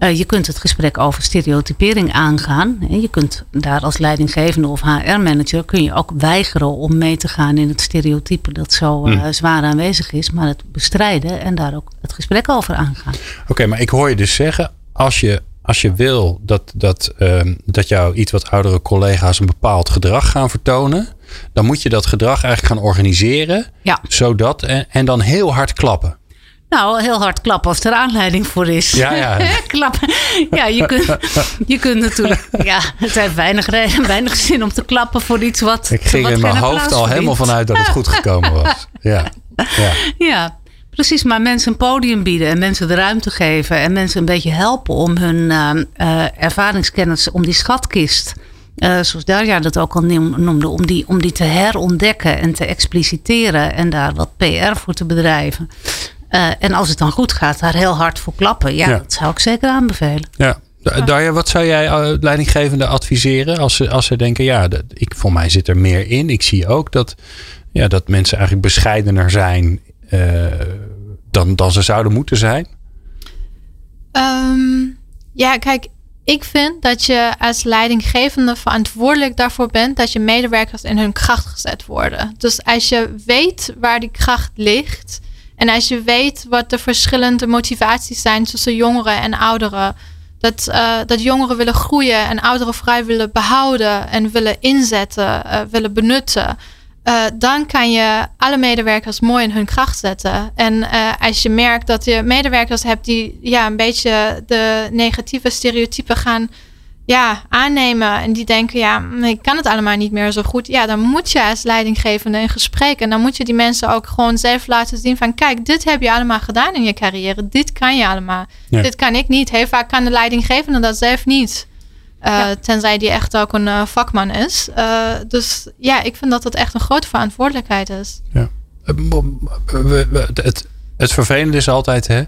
Uh, je kunt het gesprek over stereotypering aangaan. Je kunt daar als leidinggevende of HR-manager kun je ook weigeren om mee te gaan in het stereotype dat zo uh, mm. zwaar aanwezig is, maar het bestrijden en daar ook het gesprek over aangaan. Oké, okay, maar ik hoor je dus zeggen, als je, als je wil dat, dat, uh, dat jouw iets wat oudere collega's een bepaald gedrag gaan vertonen, dan moet je dat gedrag eigenlijk gaan organiseren, ja. zodat en, en dan heel hard klappen. Nou, heel hard klappen als er aanleiding voor is. Ja, ja. klappen. Ja, je kunt, je kunt natuurlijk. Ja, het heeft weinig, weinig zin om te klappen voor iets wat. Ik ging wat in mijn hoofd al helemaal vanuit dat het goed gekomen was. Ja. Ja. ja, precies. Maar mensen een podium bieden en mensen de ruimte geven en mensen een beetje helpen om hun uh, uh, ervaringskennis, om die schatkist. Uh, zoals Darja dat ook al noemde, om die, om die te herontdekken en te expliciteren en daar wat PR voor te bedrijven. Uh, en als het dan goed gaat, daar heel hard voor klappen. Ja, ja. dat zou ik zeker aanbevelen. Ja. Darja, wat zou jij uh, leidinggevende adviseren als ze, als ze denken, ja, dat, ik, voor mij zit er meer in. Ik zie ook dat, ja, dat mensen eigenlijk bescheidener zijn uh, dan, dan ze zouden moeten zijn. Ehm, ja, kijk, ik vind dat je als leidinggevende verantwoordelijk daarvoor bent dat je medewerkers in hun kracht gezet worden. Dus als je weet waar die kracht ligt en als je weet wat de verschillende motivaties zijn tussen jongeren en ouderen, dat, uh, dat jongeren willen groeien en ouderen vrij willen behouden en willen inzetten, uh, willen benutten. Uh, dan kan je alle medewerkers mooi in hun kracht zetten. En als je merkt dat je medewerkers hebt die ja, een beetje de negatieve stereotypen gaan ja, aannemen en die denken, ja, ik kan het allemaal niet meer zo goed. Ja, dan moet je als leidinggevende in gesprek en dan moet je die mensen ook gewoon zelf laten zien van, kijk, dit heb je allemaal gedaan in je carrière. Dit kan je allemaal. Dit kan ik niet. Heel vaak kan de leidinggevende dat zelf niet. Uh, Tenzij die echt ook een uh, vakman is. Uh, dus ja, ik vind dat dat echt een grote verantwoordelijkheid is. Ja. Het, het vervelende is altijd, hè,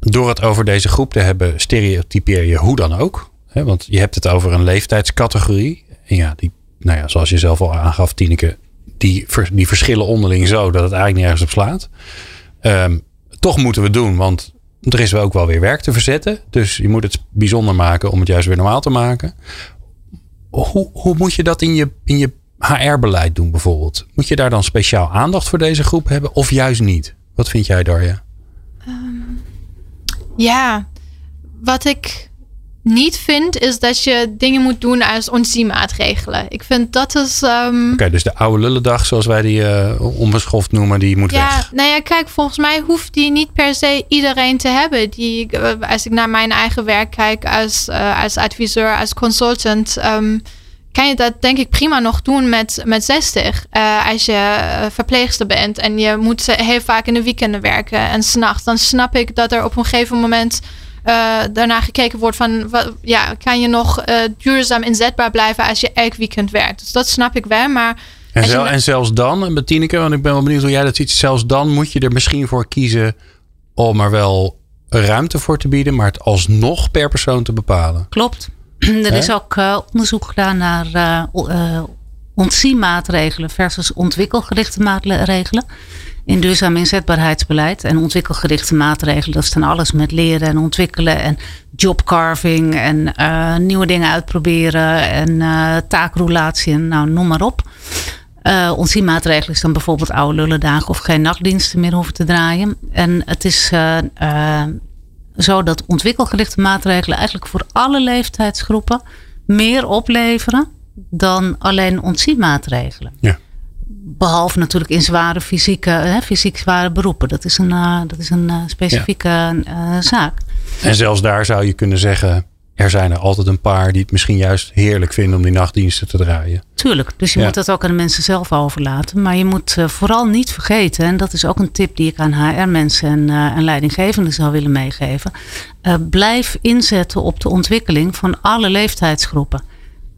door het over deze groep te hebben, stereotypeer je hoe dan ook want je hebt het over een leeftijdscategorie. En ja, die, nou ja, zoals je zelf al aangaf, Tineke, die, die verschillen onderling zo dat het eigenlijk niet ergens op slaat. Ehm, toch moeten we doen, want er is ook wel weer werk te verzetten. Dus je moet het bijzonder maken om het juist weer normaal te maken. Hoe, hoe moet je dat in je, in je HR-beleid doen bijvoorbeeld? Moet je daar dan speciaal aandacht voor deze groep hebben of juist niet? Wat vind jij, Darja? Um, ja, wat ik niet vind, is dat je dingen moet doen als ontziemaatregelen. Ik vind dat is. Um... Oké, dus de oude lullendag, zoals wij die uh, onbeschoft noemen, die moet ja, weg. Nou ja, kijk, volgens mij hoeft die niet per se iedereen te hebben. Die, eh, als ik naar mijn eigen werk kijk als, uh, als adviseur, als consultant. Um, kan je dat denk ik prima nog doen met, met 60. Uh, als je verpleegster bent en je moet heel vaak in de weekenden werken en s'nachts. Dan snap ik dat er op een gegeven moment daarna gekeken wordt van wat, ja, kan je nog uh, duurzaam inzetbaar blijven als je elk weekend werkt. Dus dat snap ik wel, maar. En, zel, en zelfs dan, met Tineke, want ik ben wel benieuwd hoe jij dat ziet. Zelfs dan moet je er misschien voor kiezen om er wel ruimte voor te bieden, maar het alsnog per persoon te bepalen. Klopt. Er is ook uh, onderzoek gedaan naar uh, ontzienmaatregelen versus ontwikkelgerichte maatregelen in duurzaam inzetbaarheidsbeleid en ontwikkelgerichte maatregelen. Dat is dan alles met leren en ontwikkelen en jobcarving en uh, nieuwe dingen uitproberen en uh, taakroulatie en nou, noem maar op. Uh, maatregelen is dan bijvoorbeeld oude lullendagen of geen nachtdiensten meer hoeven te draaien. En het is zo dat ontwikkelgerichte maatregelen eigenlijk voor alle leeftijdsgroepen meer opleveren dan alleen ontzienmaatregelen. Ja. Behalve natuurlijk in zware fysieke, hè, fysiek zware beroepen. Dat is een, uh, dat is een uh, specifieke uh, zaak. En zelfs daar zou je kunnen zeggen. Er zijn er altijd een paar die het misschien juist heerlijk vinden om die nachtdiensten te draaien. Tuurlijk, dus je moet dat ook aan de mensen zelf overlaten. Maar je moet vooral niet vergeten, en dat is ook een tip die ik aan HR-mensen en, en leidinggevenden zou willen meegeven. blijf inzetten op de ontwikkeling van alle leeftijdsgroepen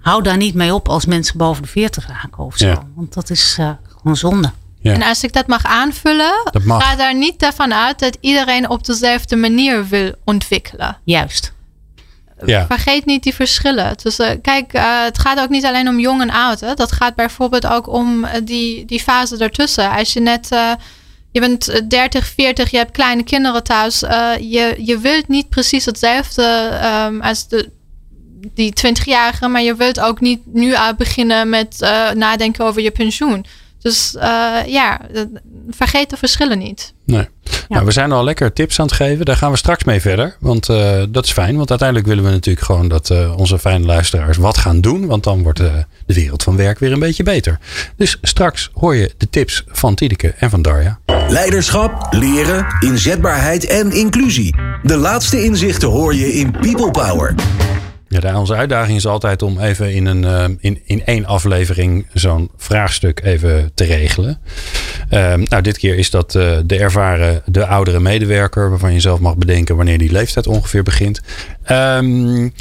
hou daar niet mee op als mensen boven de 40 raken of zo. Want dat is uh, gewoon zonde. Ja. En als ik dat mag aanvullen, ga daar niet van uit dat iedereen op dezelfde manier wil ontwikkelen. Juist. Ja. Vergeet niet die verschillen. Dus uh, kijk, uh, het gaat ook niet alleen om jong en oud. Hè. Dat gaat bijvoorbeeld ook om die, die fase daartussen. Als je net, je bent 30, 40, je hebt kleine kinderen thuis. je, je wilt niet precies hetzelfde um, als de die 20-jarige, maar je wilt ook niet nu aan beginnen met uh, nadenken over je pensioen. Dus uh, ja, vergeet de verschillen niet. Nee. Nou, we zijn al lekker tips aan het geven. Daar gaan we straks mee verder. Want uh, dat is fijn. Want uiteindelijk willen we natuurlijk gewoon dat uh, onze fijne luisteraars wat gaan doen. Want dan wordt de wereld van werk weer een beetje beter. Dus straks hoor je de tips van Tideke en van Darja. Leiderschap, leren, inzetbaarheid en inclusie. De laatste inzichten hoor je in People Power. Ja, onze uitdaging is altijd om even in, een, uh, in, in één aflevering zo'n vraagstuk even te regelen. Uh, nou, dit keer is dat uh, de ervaren, de oudere medewerker, waarvan je zelf mag bedenken wanneer die leeftijd ongeveer begint. Um,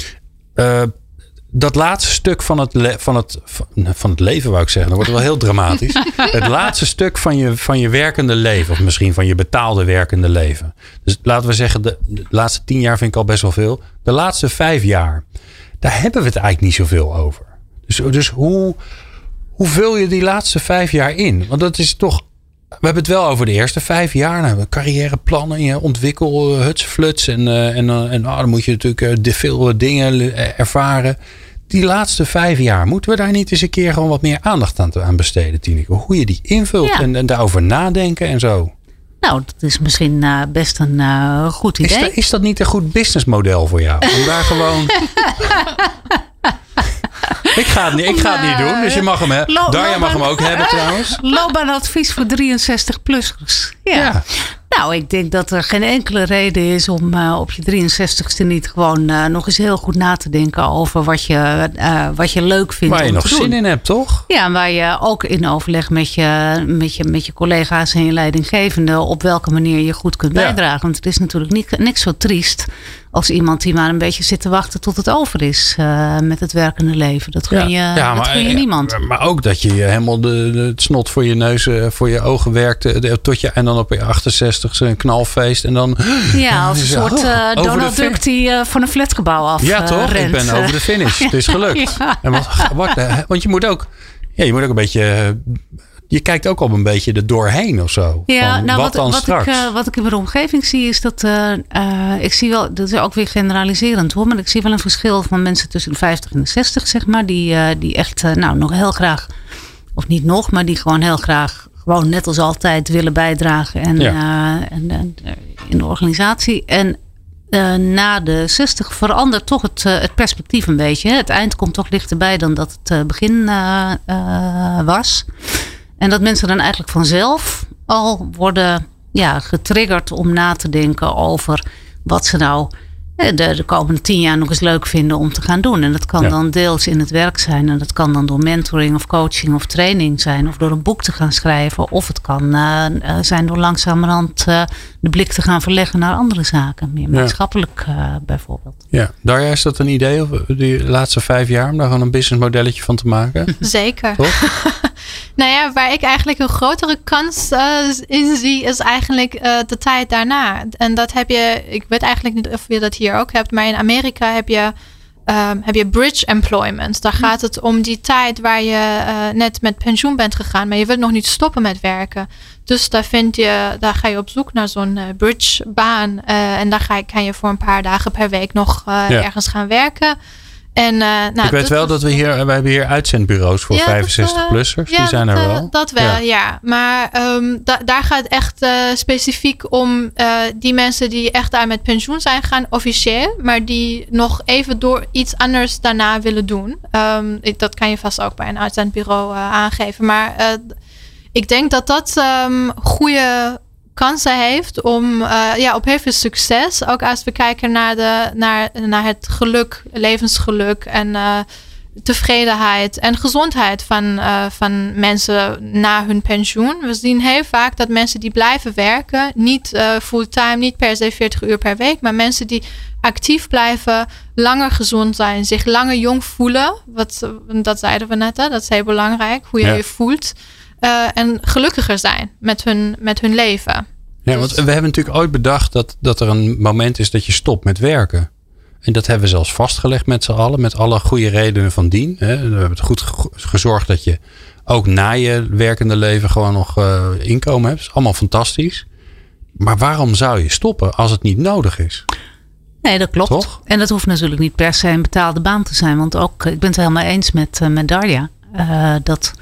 dat laatste stuk van het, van, het, van het leven, wou ik zeggen. Dan wordt wel heel dramatisch. het laatste stuk van je, van je werkende leven. Of misschien van je betaalde werkende leven. Dus laten we zeggen, de, de, laatste tien jaar vind ik al best wel veel. De laatste vijf jaar, daar hebben we het eigenlijk niet zoveel over. Dus, dus hoe, hoe vul je die laatste vijf jaar in? Want dat is toch we hebben het wel over de eerste vijf jaar. Nou, we carrièreplannen, je ontwikkel, hutsfluts. En, en, en oh, dan moet je natuurlijk de veel dingen ervaren. Die laatste vijf jaar, moeten we daar niet eens een keer gewoon wat meer aandacht aan, aan besteden, Tineke? Hoe je die invult en, en daarover nadenken en zo. Nou, dat is misschien uh, best een uh, goed idee. Is, dat, is dat niet een goed businessmodel voor jou? Om daar gewoon. ik ga het niet, ik ga het niet doen, dus je mag hem hebben. Darja mag hem ook hebben trouwens. Loopbaanadvies voor 63-plussers. Ja. ja. Nou, ik denk dat er geen enkele reden is om uh, op je 63ste niet gewoon uh, nog eens heel goed na te denken over wat je, uh, wat je leuk vindt. Waar je nog zin in hebt, toch? Ja, waar je ook in overleg met je, met je, met je collega's en je leidinggevende op welke manier je goed kunt bijdragen. Want het is natuurlijk niet, niks zo triest als iemand die maar een beetje zit te wachten tot het over is uh, met het werkende leven. Dat gun je, ja, ja, dat gun je eh, niemand. Maar ook dat je helemaal de, de, het snot voor je neus, eh, voor je ogen werkt. tot je, en dan op je 68 een knalfeest. En dan, ja, als een soort uh, Donald Duck die uh, van een flatgebouw af Ja, toch? Rent. Ik ben over de finish. Het is gelukt. en wat, wat, want je moet ook... Ja, je moet ook een beetje je kijkt ook al een beetje er doorheen of zo. Ja, nou, wat, dan wat straks? Ik, uh, wat ik in mijn omgeving zie is dat uh, uh, ik zie wel, dat is ook weer generaliserend hoor, maar ik zie wel een verschil van mensen tussen de 50 en de 60, zeg maar, die, die echt nou nog heel graag, of niet nog, maar die gewoon heel graag gewoon net als altijd willen bijdragen en, ja. en, en in de organisatie. En na de 60 verandert toch het, het perspectief een beetje. Het eind komt toch dichterbij dan dat het begin was. En dat mensen dan eigenlijk vanzelf al worden ja, getriggerd om na te denken over wat ze nou de, de komende tien jaar nog eens leuk vinden om te gaan doen. En dat kan dan deels in het werk zijn. En dat kan dan door mentoring of coaching of training zijn. Of door een boek te gaan schrijven. Of het kan uh, zijn door langzamerhand uh, de blik te gaan verleggen naar andere zaken. Meer maatschappelijk uh, bijvoorbeeld. Ja, daar is dat een idee? Of die laatste vijf jaar om daar gewoon een businessmodelletje van te maken? Zeker. nou ja, waar ik eigenlijk een grotere kans in zie, is eigenlijk de tijd daarna. En dat heb je, ik weet eigenlijk niet of je dat hier hier ook hebt. Maar in Amerika heb je, um, heb je bridge employment. Daar gaat het om die tijd waar je uh, net met pensioen bent gegaan. Maar je wilt nog niet stoppen met werken. Dus daar, vind je, daar ga je op zoek naar zo'n uh, bridge baan. Uh, en daar ga je, kan je voor een paar dagen per week nog ja. ergens gaan werken. En, uh, nou, ik weet wel dat we hier, we hebben hier uitzendbureaus voor ja, 65-plussers. Uh, die zijn er wel. Dat wel, ja. Maar um, da daar gaat het echt uh, specifiek om die mensen die echt daar met pensioen zijn gaan, officieel. Maar die nog even door iets anders daarna willen doen. Um, ik, dat kan je vast ook bij een uitzendbureau aangeven. Maar ik denk dat dat um, goede kansen heeft om uh, ja, op heel veel succes. Ook als we kijken naar, de, naar, naar het geluk, levensgeluk en uh, tevredenheid en gezondheid van, uh, van mensen na hun pensioen. We zien heel vaak dat mensen die blijven werken, niet fulltime, niet per se 40 uur per week, maar mensen die actief blijven, langer gezond zijn, zich langer jong voelen. Wat, dat zeiden we net, hè? dat is heel belangrijk, hoe je ja. je voelt. Uh, en gelukkiger zijn met hun, met hun leven. Ja, want we hebben natuurlijk ooit bedacht dat, dat er een moment is dat je stopt met werken. En dat hebben we zelfs vastgelegd met z'n allen, met alle goede redenen van dien. We hebben het goed gezorgd dat je ook na je werkende leven gewoon nog uh, inkomen hebt. Dat is allemaal fantastisch. Maar waarom zou je stoppen als het niet nodig is? Nee, dat klopt. Toch? En dat hoeft natuurlijk niet per se een betaalde baan te zijn. Want ook, ik ben het helemaal eens met, uh, met Darja. Uh, dat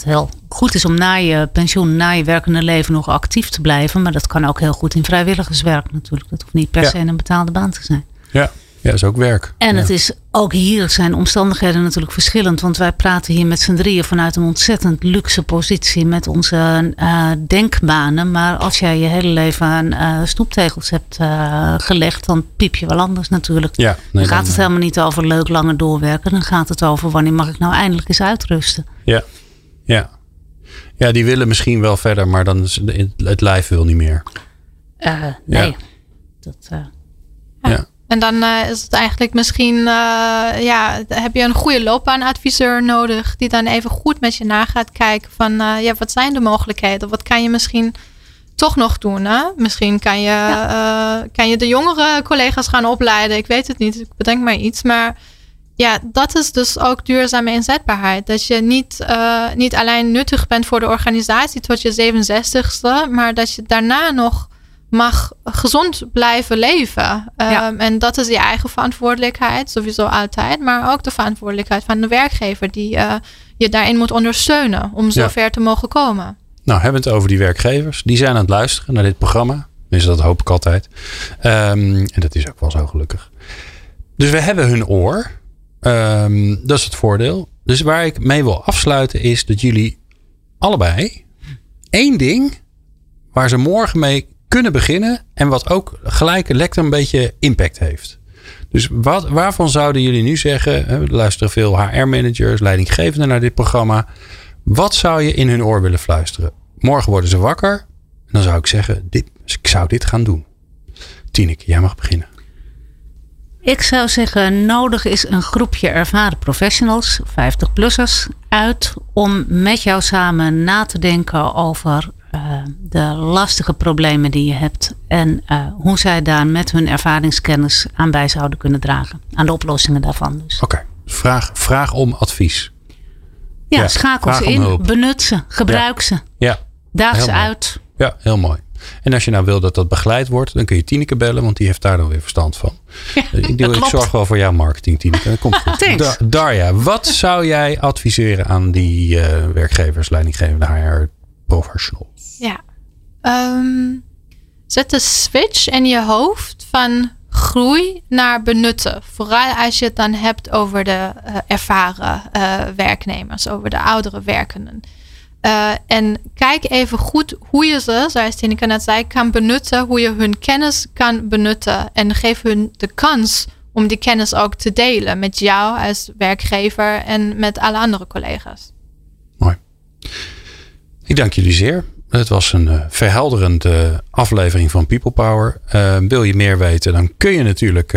het heel goed is om na je pensioen, na je werkende leven nog actief te blijven. Maar dat kan ook heel goed in vrijwilligerswerk natuurlijk. Dat hoeft niet per se een betaalde baan te zijn. Ja, ja, is ook werk. En het is ook hier zijn omstandigheden natuurlijk verschillend. Want wij praten hier met z'n drieën vanuit een ontzettend luxe positie met onze uh, denkbanen. Maar als jij je hele leven aan uh, stoeptegels hebt uh, gelegd, dan piep je wel anders natuurlijk. Ja, nee, dan gaat het helemaal niet over leuk langer doorwerken. Dan gaat het over wanneer mag ik nou eindelijk eens uitrusten. Ja, ja. Ja, die willen misschien wel verder, maar dan is het lijf wil niet meer. Uh, nee. Ja. Dat, uh, ja. En dan uh, is het eigenlijk misschien, ja, heb je een goede loopbaanadviseur nodig die dan even goed met je na gaat kijken van, ja, wat zijn de mogelijkheden? Wat kan je misschien toch nog doen? Hè? Misschien kan je, ja. kan je de jongere collega's gaan opleiden. Ik weet het niet, ik bedenk maar iets, maar ja, dat is dus ook duurzame inzetbaarheid. Dat je niet, uh, niet alleen nuttig bent voor de organisatie tot je 67ste, maar dat je daarna nog mag gezond blijven leven. Um, en dat is je eigen verantwoordelijkheid, sowieso altijd, maar ook de verantwoordelijkheid van de werkgever die uh, je daarin moet ondersteunen om zover ja. te mogen komen. Nou, hebben we het over die werkgevers. Die zijn aan het luisteren naar dit programma. Dus dat hoop ik altijd. Um, en dat is ook wel zo gelukkig. Dus we hebben hun oor. Um, dat is het voordeel. Dus waar ik mee wil afsluiten is dat jullie allebei één ding waar ze morgen mee kunnen beginnen en wat ook gelijk lekker een beetje impact heeft. Dus wat, waarvan zouden jullie nu zeggen? Luisteren veel HR-managers, leidinggevenden naar dit programma. Wat zou je in hun oor willen fluisteren? Morgen worden ze wakker. En dan zou ik zeggen, dit, ik zou dit gaan doen. Tineke, jij mag beginnen. Ik zou zeggen, nodig is een groepje ervaren professionals, 50-plussers, uit om met jou samen na te denken over uh, de lastige problemen die je hebt en uh, hoe zij daar met hun ervaringskennis aan bij zouden kunnen dragen. Aan de oplossingen daarvan dus. Oké, okay. vraag, vraag om advies. Ja, ja schakel ze in, benut ze, gebruik ja. ze. Ja. Daag ze uit. Ja, heel mooi. En als je nou wil dat dat begeleid wordt, dan kun je Tineke bellen, want die heeft daar dan weer verstand van. Ja, ik, doe, ik zorg wel voor jouw marketing, Tineke. Dat komt goed. Da Darja, wat zou jij adviseren aan die uh, werkgevers, leidinggevende HR professionals? Ja, um, zet de switch in je hoofd van groei naar benutten. Vooral als je het dan hebt over de uh, ervaren uh, werknemers, over de oudere werkenden. Uh, en kijk even goed hoe je ze, zoals Tineke net zei, kan benutten. Hoe je hun kennis kan benutten. En geef hun de kans om die kennis ook te delen met jou als werkgever en met alle andere collega's. Mooi. Ik dank jullie zeer. Het was een uh, verhelderende aflevering van People Power. Uh, wil je meer weten, dan kun je natuurlijk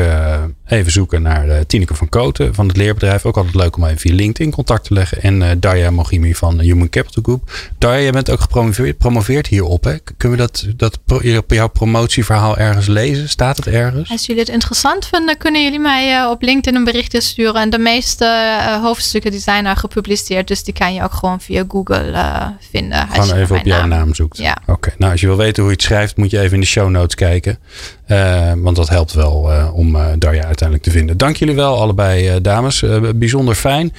even zoeken naar uh, Tineke van Koten van het leerbedrijf. Ook altijd leuk om even via LinkedIn contact te leggen. En uh, Darja Mogimi van Human Capital Group. Darja, je bent ook gepromoveerd promoveerd hierop. Hè? Kunnen we dat, dat op jouw promotieverhaal ergens lezen? Staat het ergens? Als jullie het interessant vinden, kunnen jullie mij op LinkedIn een berichtje sturen. En de meeste hoofdstukken die zijn er gepubliceerd. Dus die kan je ook gewoon via Google vinden. Gewoon even op jouw naam, naam zoekt. Ja. Oké, nou als je wil weten hoe je het schrijft, moet je even in de show notes kijken. Uh, want dat helpt wel uh, om uh, Darja uiteindelijk te vinden. Dank jullie wel, allebei dames. bijzonder fijn.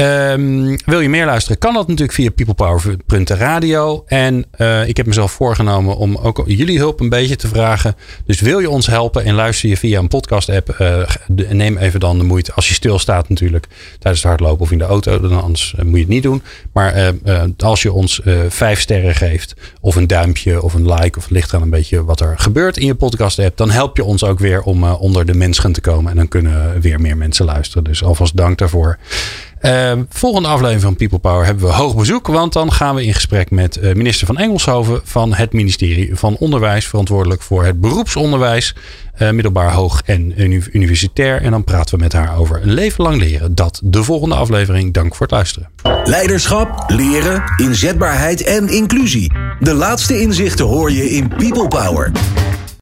Um, wil je meer luisteren? Kan dat natuurlijk via peoplepower.radio. En ik heb mezelf voorgenomen om ook jullie hulp een beetje te vragen. Dus wil je ons helpen en luister je via een podcast app. neem even dan de moeite. Als je stilstaat natuurlijk tijdens het hardlopen of in de auto. Dan anders moet je het niet doen. Maar als je ons vijf sterren geeft. Of een duimpje of een like. Of ligt aan een beetje wat er gebeurt in je podcast hebt, dan help je ons ook weer om onder de mensen te komen. En dan kunnen weer meer mensen luisteren. Dus alvast dank daarvoor. Uh, volgende aflevering van People Power hebben we hoog bezoek. Want dan gaan we in gesprek met uh, minister van Engelshoven van het ministerie van Onderwijs. Verantwoordelijk voor het beroepsonderwijs. Uh, middelbaar, hoog en universitair. En dan praten we met haar over een leven lang leren. Dat de volgende aflevering. Dank voor het luisteren. Leiderschap, leren, inzetbaarheid en inclusie. De laatste inzichten hoor je in People Power.